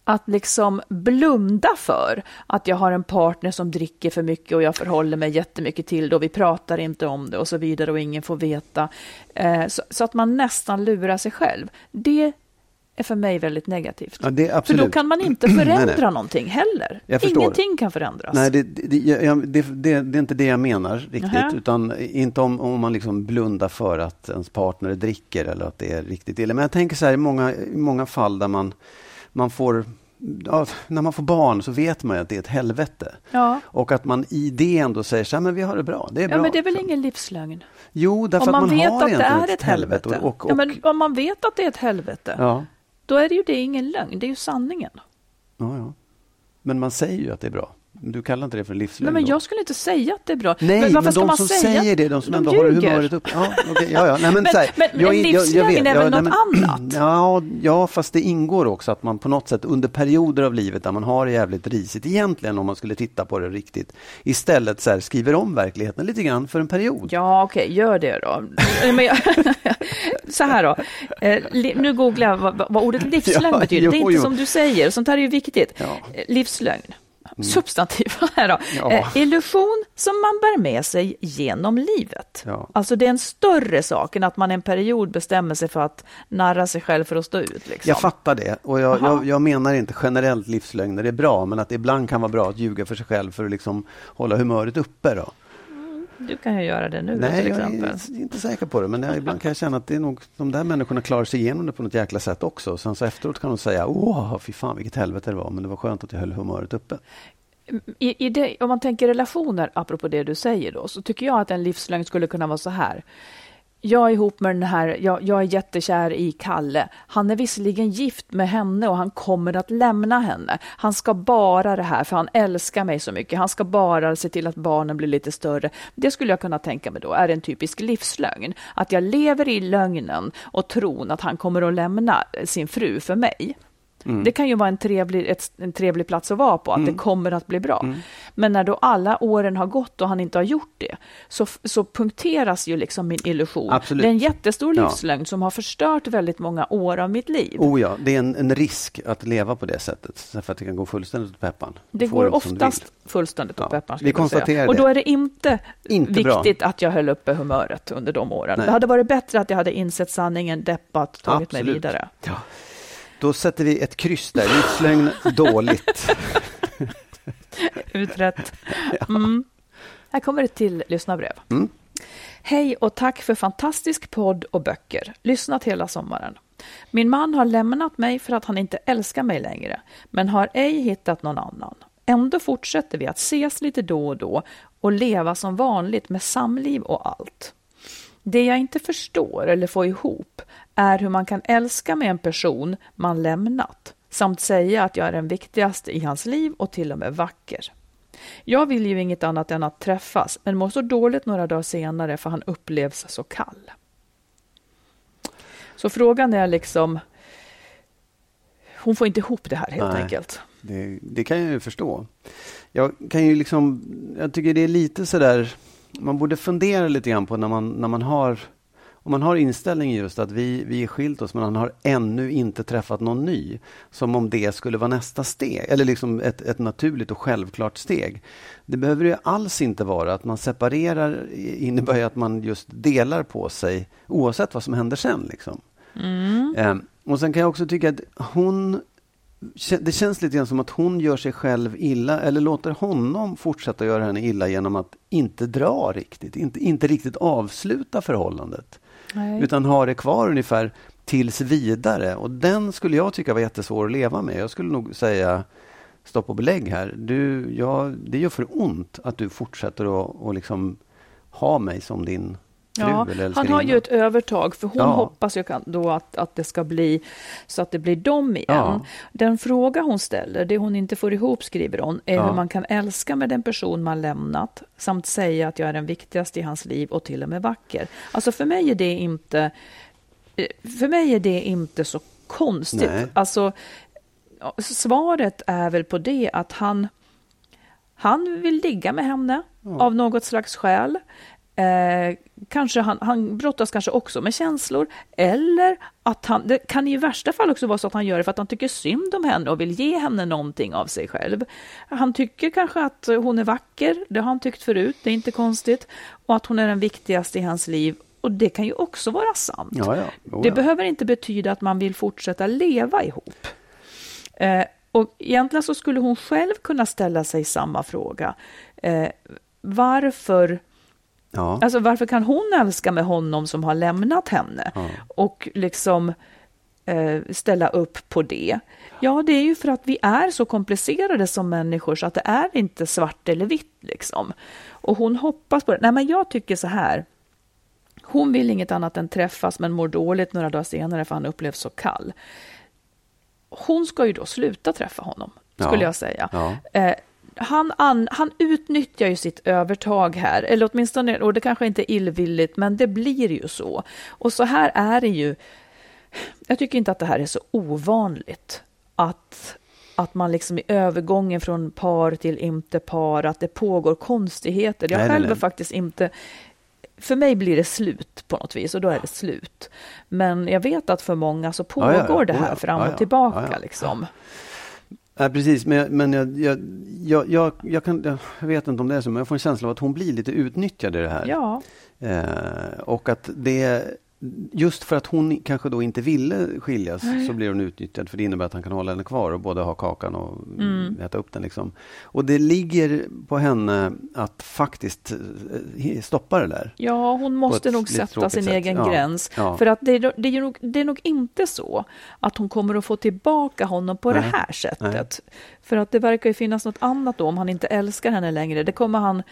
att liksom blunda för att jag har en partner som dricker för mycket och jag förhåller mig jättemycket till det och vi pratar inte om det och så vidare och ingen får veta. Eh, så, så att man nästan lurar sig själv. Det är för mig väldigt negativt. Ja, för då kan man inte Nej, förändra nej. någonting heller. Ingenting kan förändras. Nej, det, det, jag, det, det, är inte det jag menar riktigt. Nähä. Utan inte om, om man liksom blundar för att ens partner dricker eller att det är riktigt illa. Men jag tänker så här i många, i många fall där man, man får Ja, när man får barn så vet man ju att det är ett helvete. Ja. Och att man i det ändå säger så här, men vi har det bra, det är bra. Ja, men det är väl ingen livslögn? Jo, därför Om man, att man vet har att det är ett helvete. Och, och, Ja, men om man vet att det är ett helvete. ja. då är det ju det ingen lögn, det är ju sanningen. Ja, ja. Men man säger ju att det är bra. Du kallar inte det för en livslögn? Nej, men jag skulle inte säga att det är bra. Nej, men, men de som säga? säger det, de som de ändå ljuger. humöret upp. Ja, okay, ja, ja. Nej, men, Men- här, men- men en livslögn är väl nej, något men- annat? Ja, ja, fast det ingår också att man på något sätt under perioder av livet där man har det jävligt risigt, egentligen om man skulle titta på det riktigt, istället så här, skriver om verkligheten lite grann för en period. Ja, okej, gör det då. Jag, så här då. Eh, nu googlar jag vad, vad ordet livslögn betyder. det är jo, inte jo. som du säger, sånt här är ju viktigt. Ja. Mm. Eh, Livslögn. Substantiv här då. Ja. Eh, illusion som man bär med sig genom livet. Ja. Alltså det är en större sak än att man en period bestämmer sig för att narra sig själv för att stå ut. Liksom. Jag fattar det och jag, jag, jag menar inte generellt livslögner är bra, men att det ibland kan vara bra att ljuga för sig själv för att liksom hålla humöret uppe. Då. Du kan ju göra det nu Nej, till jag exempel. är inte säker på det, men jag, ibland kan jag känna att det är nog, de där människorna klarar sig igenom det på något jäkla sätt också. Sen så efteråt kan de säga, åh, fy fan vilket helvete det var, men det var skönt att jag höll humöret uppe. I, i det, om man tänker relationer, apropå det du säger då, så tycker jag att en livslögn skulle kunna vara så här. Jag är ihop med den här, jag, jag är jättekär i Kalle. Han är visserligen gift med henne och han kommer att lämna henne. Han ska bara det här för han älskar mig så mycket. Han ska bara se till att barnen blir lite större. Det skulle jag kunna tänka mig då är en typisk livslögn. Att jag lever i lögnen och tron att han kommer att lämna sin fru för mig. Det kan ju vara en trevlig, ett, en trevlig plats att vara på, att det kommer att bli bra. Men när då alla åren har gått och han inte har gjort det, så, så punkteras ju liksom min illusion. Absolut. Det är en jättestor Ja. livslögn som har förstört väldigt många år av mitt liv. Oh ja, det är en, en risk att leva på det sättet, för att det kan gå fullständigt åt peppan. Det går oftast fullständigt åt Ja, pepparn. vi konstaterar Och då är det inte, Inte bra. viktigt att jag höll uppe humöret under de åren. Nej. Det hade varit bättre att jag hade insett sanningen, deppat, tagit mig Absolut. vidare. Ja. Då sätter vi ett kryss där, livslögn dåligt. Utrett. Mm. Här kommer ett till lyssnarbrev. Mm. Hej och tack för fantastisk podd och böcker. Lyssnat hela sommaren. Min man har lämnat mig för att han inte älskar mig längre, men har ej hittat någon annan. Ändå fortsätter vi att ses lite då och då och leva som vanligt med samliv och allt. Det jag inte förstår eller får ihop är hur man kan älska med en person man lämnat samt säga att jag är den viktigaste i hans liv och till och med vacker. Jag vill ju inget annat än att träffas, men mår så dåligt några dagar senare för han upplevs så kall. Så frågan är liksom... Hon får inte ihop det här helt Nej. enkelt. Det, det kan jag ju förstå. Jag kan ju liksom, jag tycker det är lite sådär, man borde fundera lite grann på när man, när man har, om man har inställningen just att vi, vi är skilt oss men han har ännu inte träffat någon ny. Som om det skulle vara nästa steg, eller liksom ett, ett naturligt och självklart steg. Det behöver ju alls inte vara att man separerar innebär ju att man just delar på sig oavsett vad som händer sen. Liksom. Eh, och sen kan jag också tycka att hon det känns lite grann som att hon gör sig själv illa eller låter honom fortsätta göra henne illa genom att inte dra riktigt, inte, inte riktigt avsluta förhållandet. Nej. Utan ha det kvar ungefär tills vidare. Och den skulle jag tycka var jättesvår att leva med. Jag skulle nog säga stopp och belägg här. Du, jag, det gör för ont att du fortsätter att och liksom ha mig som din Ja, han har ju ett övertag, för hon Ja. hoppas ju då att, att det ska bli så att det blir dem igen. Ja. Den fråga hon ställer, det hon inte får ihop, skriver hon, är Ja. hur man kan älska med den person man lämnat samt säga att jag är den viktigaste i hans liv och till och med vacker. Alltså för mig är det inte, eh, för mig är det inte så konstigt. Nej. Alltså, svaret är väl på det att han, han vill ligga med henne av något slags skäl. Eh, kanske han, han brottas kanske också med känslor. Eller att han, det kan i värsta fall också vara så att han gör det för att han tycker synd om henne och vill ge henne någonting av sig själv. Han tycker kanske att hon är vacker, det har han tyckt förut, det är inte konstigt. Och att hon är den viktigaste i hans liv. Och det kan ju också vara sant. Ja, ja. Det ja. behöver inte betyda att man vill fortsätta leva ihop. Eh, och egentligen så skulle hon själv kunna ställa sig samma fråga. Eh, varför, Ja. alltså varför kan hon älska med honom som har lämnat henne? Ja. Och liksom eh, ställa upp på det. Ja, det är ju för att vi är så komplicerade som människor så att det är inte svart eller vitt liksom. Och hon hoppas på det. Nej, men jag tycker så här. Hon vill inget annat än träffas men mår dåligt några dagar senare för han upplevs så kall. hon ska ju då sluta träffa honom, Ja. skulle jag säga. Ja. Eh, han, an, han utnyttjar ju sitt övertag här, eller åtminstone, och det kanske inte är illvilligt, men det blir ju så. Och så här är det ju. Jag tycker inte att det här är så ovanligt, att, att man liksom i övergången från par till inte par, att det pågår konstigheter. Jag Nej, nej, själv är nej. faktiskt inte för mig blir det slut på något vis och då är det slut. Men jag vet att för många så pågår Ja, ja, ja. det här Oh, fram och tillbaka. Ja, ja. Precis, men, jag- men jag, jag, jag, jag, jag, kan, jag vet inte om det är så, men jag får en känsla av att hon blir lite utnyttjad i det här. Ja, Eh, och att det Just för att hon kanske då inte ville skiljas så blir hon utnyttjad för det innebär att han kan hålla henne kvar och både ha kakan och Mm. äta upp den. Liksom. Och det ligger på henne att faktiskt eh, stoppa det där. ja hon måste nog sätta sin sätt. egen Ja, gräns. ja. För att det, är- det, är nog, det är nog inte så att hon kommer att få tillbaka honom på det Nej, här sättet. För att det verkar ju finnas något annat då om han inte älskar henne längre. Det kommer han,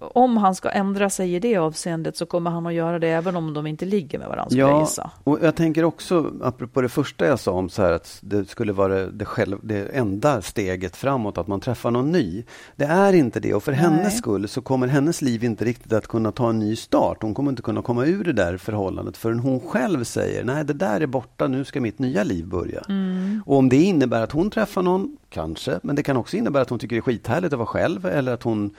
om han ska ändra sig i det avseendet så kommer han att göra det även om de inte ligger med varandra, skulle jag Ja, gissa. och jag tänker också, apropå det första jag sa om så här att det skulle vara det, själv, det enda steget framåt, att man träffar någon ny. Det är inte det och för Nej. hennes skull så kommer hennes liv inte riktigt att kunna ta en ny start. Hon kommer inte kunna komma ur det där förhållandet förrän hon själv säger, nej det där är borta, nu ska mitt nya liv börja. Mm. Och om det innebär att hon träffar någon, kanske, men det kan också innebära att hon tycker det är skithärligt att vara själv eller att hon,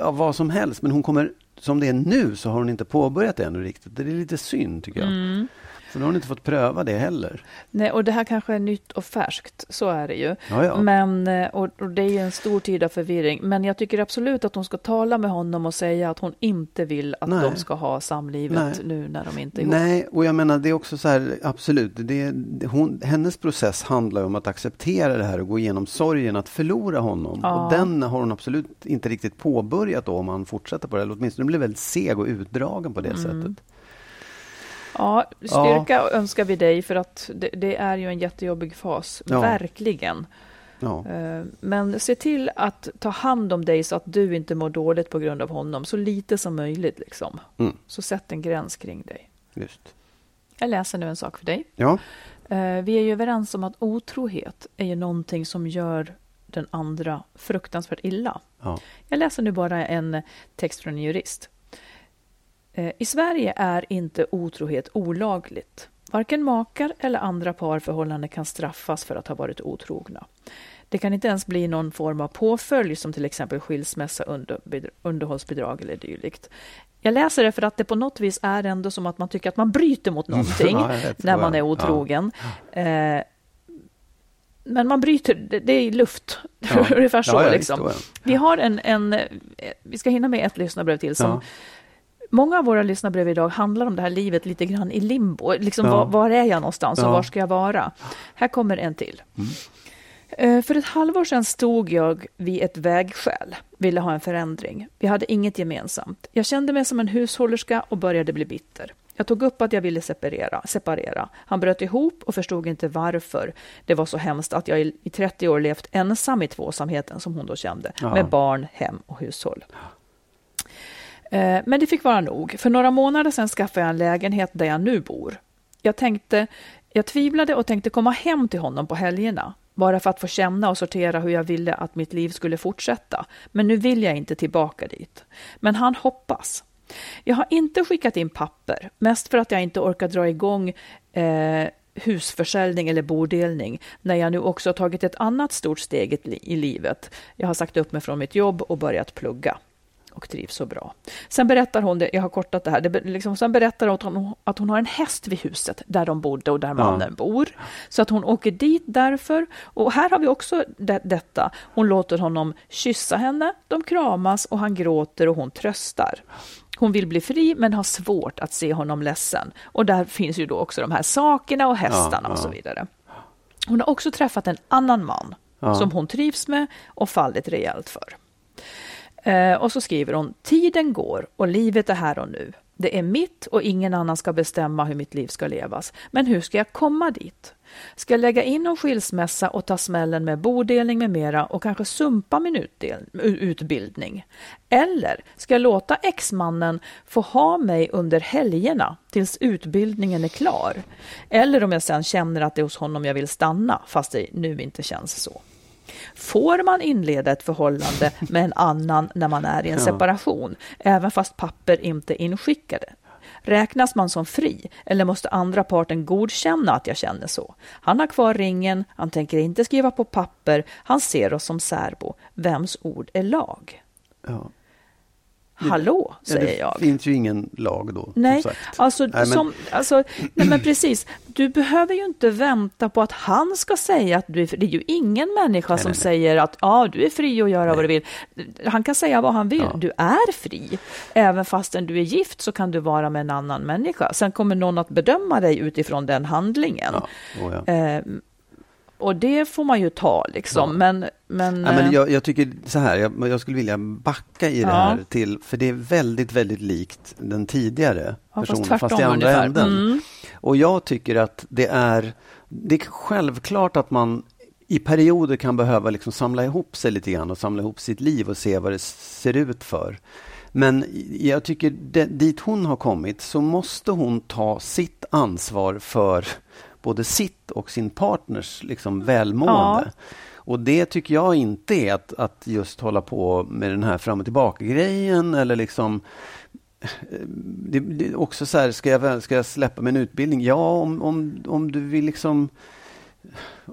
av vad som helst, men hon kommer, som det är nu så har hon inte påbörjat det ännu riktigt. Det är lite synd tycker jag. Mm. För då har hon inte fått pröva det heller. Nej, och det här kanske är nytt och färskt, så är det ju. Ja, ja. Men, eh, och, och det är ju en stor tid av förvirring. Men jag tycker absolut att hon ska tala med honom och säga att hon inte vill att Nej. de ska ha samlivet Nej. nu när de inte är ihop. Nej, och jag menar det är också så här, absolut, det, det, hon, hennes process handlar om att acceptera det här och gå igenom sorgen att förlora honom. Ja. Och den har hon absolut inte riktigt påbörjat då om han fortsätter på det. Eller åtminstone blir väldigt seg och utdragen på det Mm. sättet. Ja, styrka önskar vi dig för att det, det är ju en jättejobbig fas, Ja. verkligen. Ja. Eh, Men se till att ta hand om dig så att du inte mår dåligt på grund av honom, så lite som möjligt. Liksom. Mm. Så sätt en gräns kring dig. Just. Jag läser nu en sak för dig. Ja. Eh, Vi är ju överens om att otrohet är ju någonting som gör den andra fruktansvärt illa. Ja. Jag läser nu bara en text från en jurist. Eh, I Sverige är inte otrohet olagligt. Varken makar eller andra parförhållanden kan straffas för att ha varit otrogna. Det kan inte ens bli någon form av påföljd som till exempel skilsmässa, underbid- underhållsbidrag eller dylikt. Jag läser det för att det på något vis är ändå som att man tycker att man bryter mot någonting Ja, när man Ja. är otrogen. Eh, men man bryter, det, det är luft. Ja. Ungefär så. Ja, ja, liksom. Vi har en, en, eh, vi ska hinna med ett lyssnarbrev till som Ja. Många av våra lyssnarbrev idag handlar om det här livet lite grann i limbo. Liksom, Ja. var, var är jag någonstans och Ja. var ska jag vara? Här kommer en till. Eh, För ett halvår sedan stod jag vid ett vägskäl, ville ha en förändring. Vi hade inget gemensamt. Jag kände mig som en hushållerska och började bli bitter. Jag tog upp att jag ville separera. separera. Han bröt ihop och förstod inte varför det var så hemskt att jag i i 30 år levt ensam i tvåsamheten som hon då kände, Ja. med barn, hem och hushåll. Eh, men det fick vara nog. För några månader sedan skaffade jag en lägenhet där jag nu bor. Jag tänkte, jag tvivlade och tänkte komma hem till honom på helgerna. Bara för att få känna och sortera hur jag ville att mitt liv skulle fortsätta. Men nu vill jag inte tillbaka dit. Men han hoppas. Jag har inte skickat in papper, mest för att jag inte orkar dra igång eh, husförsäljning eller bodelning när jag nu också har tagit ett annat stort steg i livet. Jag har sagt upp mig från mitt jobb och börjat plugga och trivs så bra. Sen berättar hon, det, jag har kortat det här, det, liksom, sen berättar hon att hon, att hon har en häst vid huset där de bodde och där mannen bor. Så att hon åker dit därför. Och här har vi också det, detta. Hon låter honom kyssa henne, de kramas och han gråter och hon tröstar. Hon vill bli fri men har svårt att se honom ledsen. Och där finns ju då också de här sakerna och hästarna och så vidare. Hon har också träffat en annan man Ja. som hon trivs med och fallit rejält för. Eh, och så skriver hon, tiden går och livet är här och nu. Det är mitt och ingen annan ska bestämma hur mitt liv ska levas. Men hur ska jag komma dit? Ska jag lägga in en skilsmässa och ta smällen med bodelning med mera och kanske sumpa min utdel- utbildning? Eller ska jag låta exmannen få ha mig under helgerna tills utbildningen är klar? Eller om jag sen känner att det är hos honom jag vill stanna, fast det nu inte känns så. Får man inleda ett förhållande med en annan när man är i en separation, även fast papper inte är inskickade? Räknas man som fri eller måste andra parten godkänna att jag känner så? Han har kvar ringen, han tänker inte skriva på papper, han ser oss som särbo. Vems ord är lag? Ja. Hallå, Ja, säger det jag. finns ju ingen lag då. Nej, som alltså, Nej, men- som, alltså, nej men precis. Du behöver ju inte vänta på att han ska säga att du är fri. Det är ju ingen människa som nej, nej. säger att ja, du är fri att göra vad du vill. Han kan säga vad han vill. Ja. Du är fri. Även fastän du är gift så kan du vara med en annan människa. Sen kommer någon att bedöma dig utifrån den handlingen. Ja, oh. Eh, och det får man ju ta liksom. Ja. Men, men, Nej, men eh, jag, jag tycker så här, jag, jag skulle vilja backa i det Ja. här till, för det är väldigt, väldigt likt den tidigare Ja, fast personen, tvärtom fast i andra ungefär. änden. Mm. Och jag tycker att det är, det är självklart att man i perioder kan behöva liksom samla ihop sig lite grann och samla ihop sitt liv och se vad det ser ut för. Men jag tycker det, dit hon har kommit så måste hon ta sitt ansvar för både sitt och sin partners liksom välmående. Och det tycker jag inte är att, att just hålla på med den här fram och tillbaka-grejen eller liksom det, det är också så här, ska jag, ska jag släppa min utbildning? Ja, om, om, om du vill liksom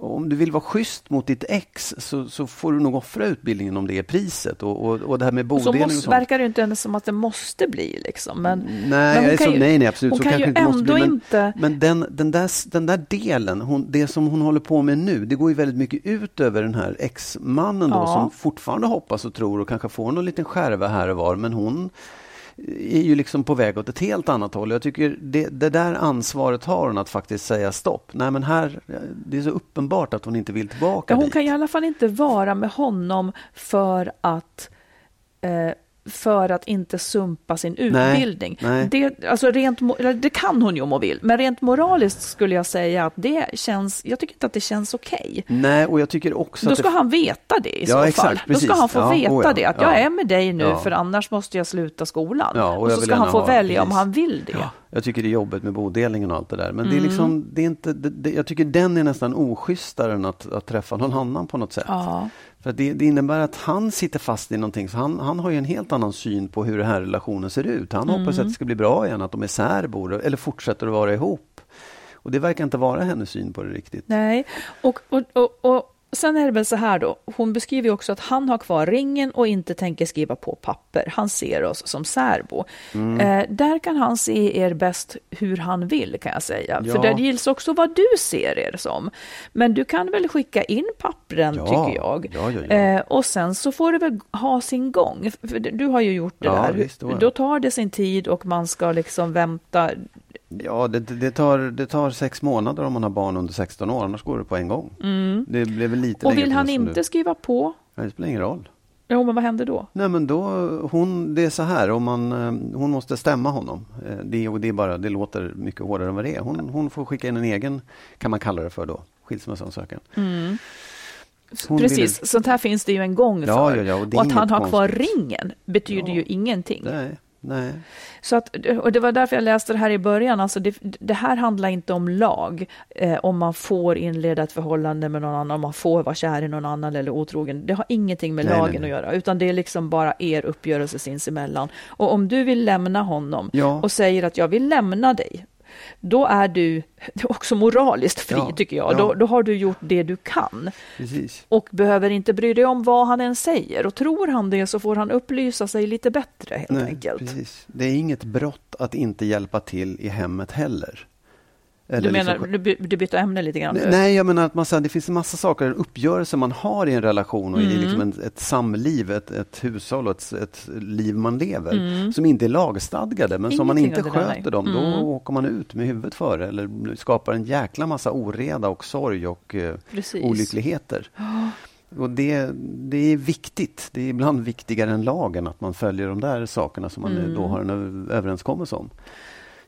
om du vill vara schysst mot ditt ex så, så får du nog offra utbildningen om det är priset. Och, och, och det här med så bodelning och måste, sånt. verkar det inte ens som att det måste bli. Liksom. Men, Nej, men hon så, kan ju- nej, nej, absolut. hon så kan ju inte ändå bli, men, inte- Men den, den, där, den där delen, hon, det som hon håller på med nu, det går ju väldigt mycket ut över den här ex-mannen då, Ja. som fortfarande hoppas och tror och kanske får någon liten skärva här och var, men hon är ju liksom på väg åt ett helt annat håll. Jag tycker det, det där ansvaret har hon att faktiskt säga stopp. Nej men här, det är så uppenbart att hon inte vill tillbaka Ja, hon dit. kan i alla fall inte vara med honom för att eh, för att inte sumpa sin Nej, utbildning. nej. Det, alltså rent, det kan hon ju om hon vill, men rent moraliskt skulle jag säga att det känns, jag tycker inte att det känns okej. Nej, och jag tycker också Då ska det, han veta det i Ja, så exakt, fall. Då precis. ska han få Ja, veta oh ja, det, att ja. jag är med dig nu för annars måste jag sluta skolan. Ja, och och så ska han få ha- välja om precis. han vill det. Jag tycker det är jobbigt med bodelningen och allt det där. Men det Mm. är liksom, det är inte, det, det, jag tycker den är nästan oschystare än att, att träffa någon annan på något sätt. För det, det innebär att han sitter fast i någonting. Så han, han har ju en helt annan syn på hur den här relationen ser ut. Han hoppas Mm. att det ska bli bra igen, att de är särbor eller fortsätter att vara ihop. Och det verkar inte vara hennes syn på det riktigt. Nej, och, och, och, och sen är det väl så här då, hon beskriver ju också att han har kvar ringen och inte tänker skriva på papper. Han ser oss som särbo. Mm. Eh, där kan han se er bäst hur han vill kan jag säga. Ja. För det gills också vad du ser er som. Men du kan väl skicka in pappren Ja, tycker jag. ja. Eh, och sen så får det väl ha sin gång. För du har ju gjort det där. visst, då, då tar det sin tid och man ska liksom vänta. Ja, det, det, tar, det tar sex månader om man har barn under 16 år, annars går det på en gång. Det blir väl lite Mm. Och vill han inte du- skriva på, Ja, det spelar ingen roll. jo men vad händer då? Nej men då, hon, det är så här, om man, eh, hon måste stämma honom. Eh, Det, och det, är bara, det låter mycket hårdare än vad det är. Hon, hon får skicka in en egen, kan man kalla det för då, skilsmässoansökan. Hon Precis, vill- sånt här finns det ju en gång Ja, för. ja, ja, och och att han har kvar ringen betyder ju ingenting. Nej, nej. Så att, och det var därför jag läste det här i början. Alltså det, det här handlar inte om lag, eh, om man får inleda ett förhållande med någon annan, om man får vara kär i någon annan eller otrogen. Det har ingenting med Nej, lagen nej. att göra, utan det är liksom bara er uppgörelse sinsemellan. Och om du vill lämna honom Ja. och säger att jag vill lämna dig, då är du också moraliskt fri, Ja, tycker jag. ja. Då, då har du gjort det du kan Precis. och behöver inte bry dig om vad han än säger. Och tror han det så får han upplysa sig lite bättre helt Nej, enkelt. precis. Det är inget brott att inte hjälpa till i hemmet heller. Eller Du menar, liksom- du, du byter ämne lite grann? Nej, jag menar att man, säger, det finns en massa saker, en uppgörelse man har i en relation och i Mm. liksom en, ett samliv, ett, ett hushåll och ett, ett liv man lever, som inte är lagstadgade. Men som man Mm. Inte där, sköter dem, då Mm. åker man ut med huvudet före eller skapar en jäkla massa oreda och sorg och eh, olyckligheter. Och det, det är viktigt. Det är ibland viktigare än lagen att man följer de där sakerna som man Mm. då har en överenskommelse om.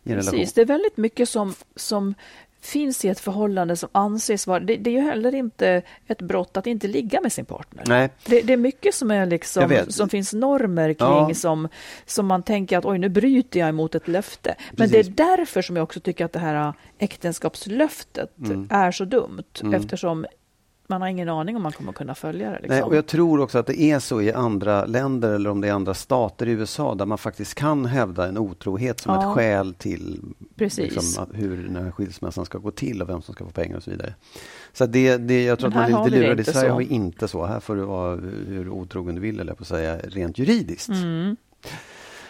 I en relation. Precis, det är väldigt mycket som, som finns i ett förhållande som anses vara... Det, det är ju heller inte ett brott att inte ligga med sin partner. Nej. Det, det är mycket som, är liksom, som finns normer kring Ja. som, som man tänker att oj, nu bryter jag emot ett löfte. Men Precis. det är därför som jag också tycker att det här äh, äktenskapslöftet Mm. är så dumt. Eftersom man har ingen aning om man kommer kunna följa det. Liksom. Nej, och jag tror också att det är så i andra länder eller om det är andra stater i USA där man faktiskt kan hävda en otrohet som Ja. ett skäl till liksom, hur den här skilsmässan ska gå till och vem som ska få pengar och så vidare. Så det, det, jag tror Men att man är lite lurad. I Sverige så. har vi inte så. Här får du vara hur otrogen du vill, eller på att säga, rent juridiskt. Mm.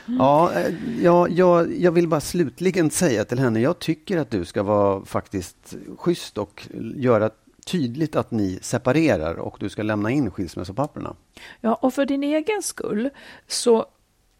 Ja, eh, ja, jag, jag vill bara slutligen säga till henne, jag tycker att du ska vara faktiskt schysst och göra tydligt att ni separerar och du ska lämna in skilsmässopapperna. Ja, och för din egen skull så,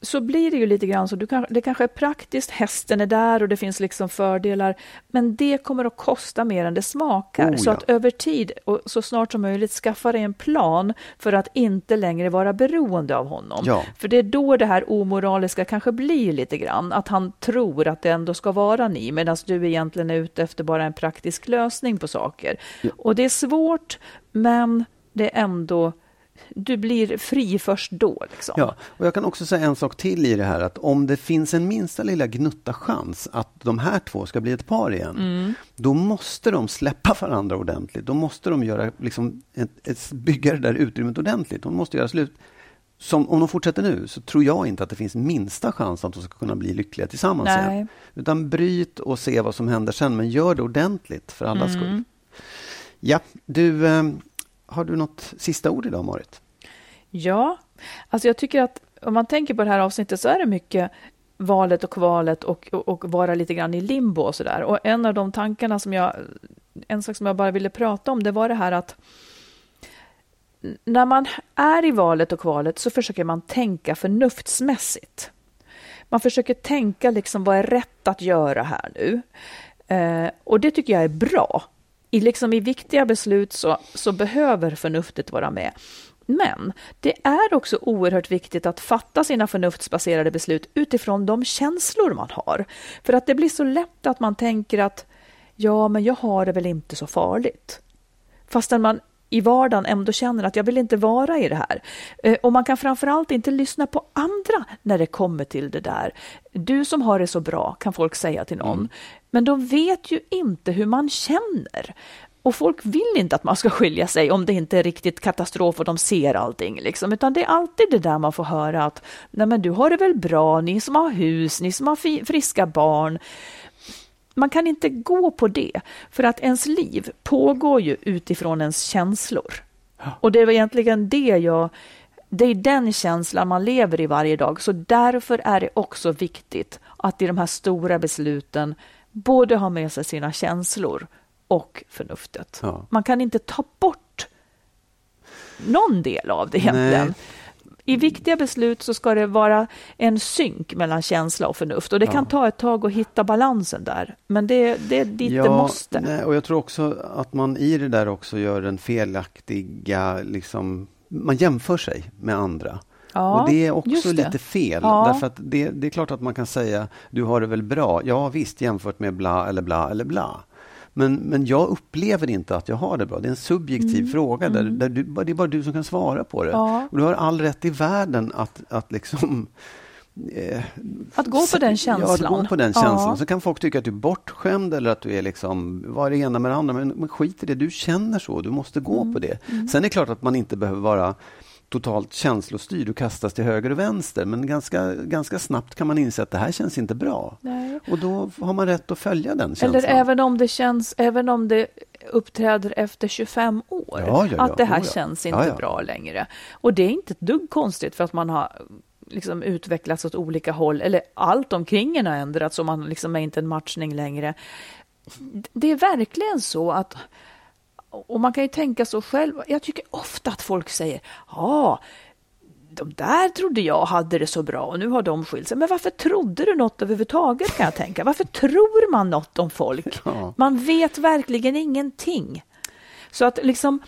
så blir det ju lite grann så. Du kan, det kanske är praktiskt, hästen är där och det finns liksom fördelar. Men det kommer att kosta mer än det smakar. Oh, så ja. att över tid och så snart som möjligt skaffa dig en plan för att inte längre vara beroende av honom. Ja. För det är då det här omoraliska kanske blir lite grann. Att han tror att det ändå ska vara ni medan du egentligen är ute efter bara en praktisk lösning på saker. Och det är svårt men det är ändå du blir fri först då. Liksom. Ja, och jag kan också säga en sak till i det här att om det finns en minsta lilla gnutta chans att de här två ska bli ett par igen, Mm. då måste de släppa varandra ordentligt. Då måste de göra, liksom, ett, ett, bygga det där utrymmet ordentligt. De måste göra slut. Som, om de fortsätter nu så tror jag inte att det finns minsta chans att de ska kunna bli lyckliga tillsammans Nej. igen. Utan bryt och se vad som händer sen, men gör det ordentligt för allas Mm. skull. Ja, du, eh, har du något sista ord idag, Marit? Ja, alltså jag tycker att om man tänker på det här avsnittet så är det mycket valet och kvalet och, och, och vara lite grann i limbo och sådär. Och en av de tankarna som jag, en sak som jag bara ville prata om, det var det här att när man är i valet och kvalet så försöker man tänka förnuftsmässigt. Man försöker tänka liksom vad är rätt att göra här nu? Eh, och det tycker jag är bra. I, liksom, I viktiga beslut så, så behöver förnuftet vara med. Men det är också oerhört viktigt att fatta sina förnuftsbaserade beslut utifrån de känslor man har. För att det blir så lätt att man tänker att ja, men jag har det väl inte så farligt. Fastän man i vardagen ändå känner att jag vill inte vara i det här. Eh, Och man kan framförallt inte lyssna på andra när det kommer till det där. Du som har det så bra, kan folk säga till någon. Men de vet ju inte hur man känner. Och folk vill inte att man ska skilja sig om det inte är riktigt katastrof och de ser allting. Liksom. Utan det är alltid det där man får höra att Nej, men du har det väl bra, ni som har hus, ni som har friska barn man kan inte gå på det, för att ens liv pågår ju utifrån ens känslor. Och det var egentligen det jag... Det är den känslan man lever i varje dag, så därför är det också viktigt att i de här stora besluten både ha med sig sina känslor och förnuftet. Ja. Man kan inte ta bort någon del av det egentligen. Nej. I viktiga beslut så ska det vara en synk mellan känsla och förnuft och det kan ta ett tag att hitta balansen där. Men det, det är dit det måste. Nej, och jag tror också att man i det där också gör den felaktiga, liksom, man jämför sig med andra. Ja, och det är också det. lite fel. Ja. Därför att det, det är klart att man kan säga, du har det väl bra? Ja visst, jämfört med bla eller bla eller bla. Men, men jag upplever inte att jag har det bra. Det är en subjektiv fråga. Där, där du, det är bara du som kan svara på det. Mm. Ja. Och du har all rätt i världen att, att liksom eh, Att gå på den känslan. Ja, att gå på den känslan. Ja. Så kan folk tycka att du är bortskämd eller att du är liksom, vad är det ena med det andra? Men, men skit i det, du känner så, du måste gå Mm. på det. Sen är det klart att man inte behöver vara totalt känslostyrd och kastas till höger och vänster. Men ganska, ganska snabbt kan man inse att det här känns inte bra. Nej. Och då har man rätt att följa den känslan. Eller även om det känns, även om det uppträder efter 25 år, Ja, ja, ja. att det här Oh, känns inte bra längre. Och det är inte ett dugg konstigt för att man har liksom utvecklats åt olika håll, eller allt omkring en har ändrats och man liksom är inte en matchning längre. Det är verkligen så att och man kan ju tänka så själv. Jag tycker ofta att folk säger ja, de där trodde jag hade det så bra och nu har de skilt sig. Men varför trodde du något överhuvudtaget kan jag tänka? Varför tror man något om folk? Ja. Man vet verkligen ingenting. Så att liksom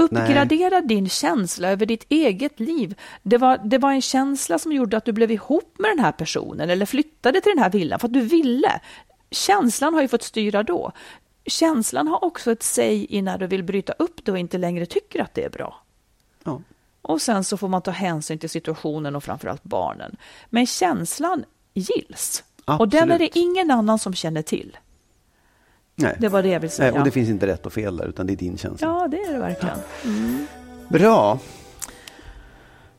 Uppgradera din känsla över ditt eget liv. Det var, det var en känsla som gjorde att du blev ihop med den här personen eller flyttade till den här villan för att du ville. Känslan har ju fått styra då. Känslan har också ett säg i när du vill bryta upp det och inte längre tycker att det är bra. Ja. Och sen så får man ta hänsyn till situationen och framförallt barnen. Men känslan gills. Och den är Absolut. det ingen annan som känner till. Nej. Det var det jag vill säga. Nej, och det finns inte rätt och fel där, utan det är din känsla. Ja, det är det verkligen. Bra.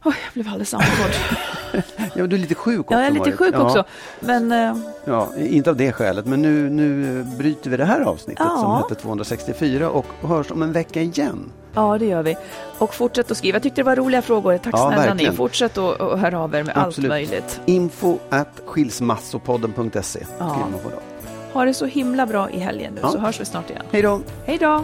Oj, jag blev alldeles andfådd. Ja, du är lite sjuk också, Jag är lite sjuk ja. också. Men eh, Ja, inte av det skälet, men nu, nu bryter vi det här avsnittet Ja. som hette 264 och hörs om en vecka igen. ja, det gör vi. Och fortsätt att skriva. Jag tyckte det var roliga frågor. Tack Ja, snälla verkligen. ni. Fortsätt att att höra av er med Absolut. allt möjligt. Info at skilsmassopodden.se Ja. Ha det så himla bra i helgen nu Ja. så hörs vi snart igen. Hej då! Hej då!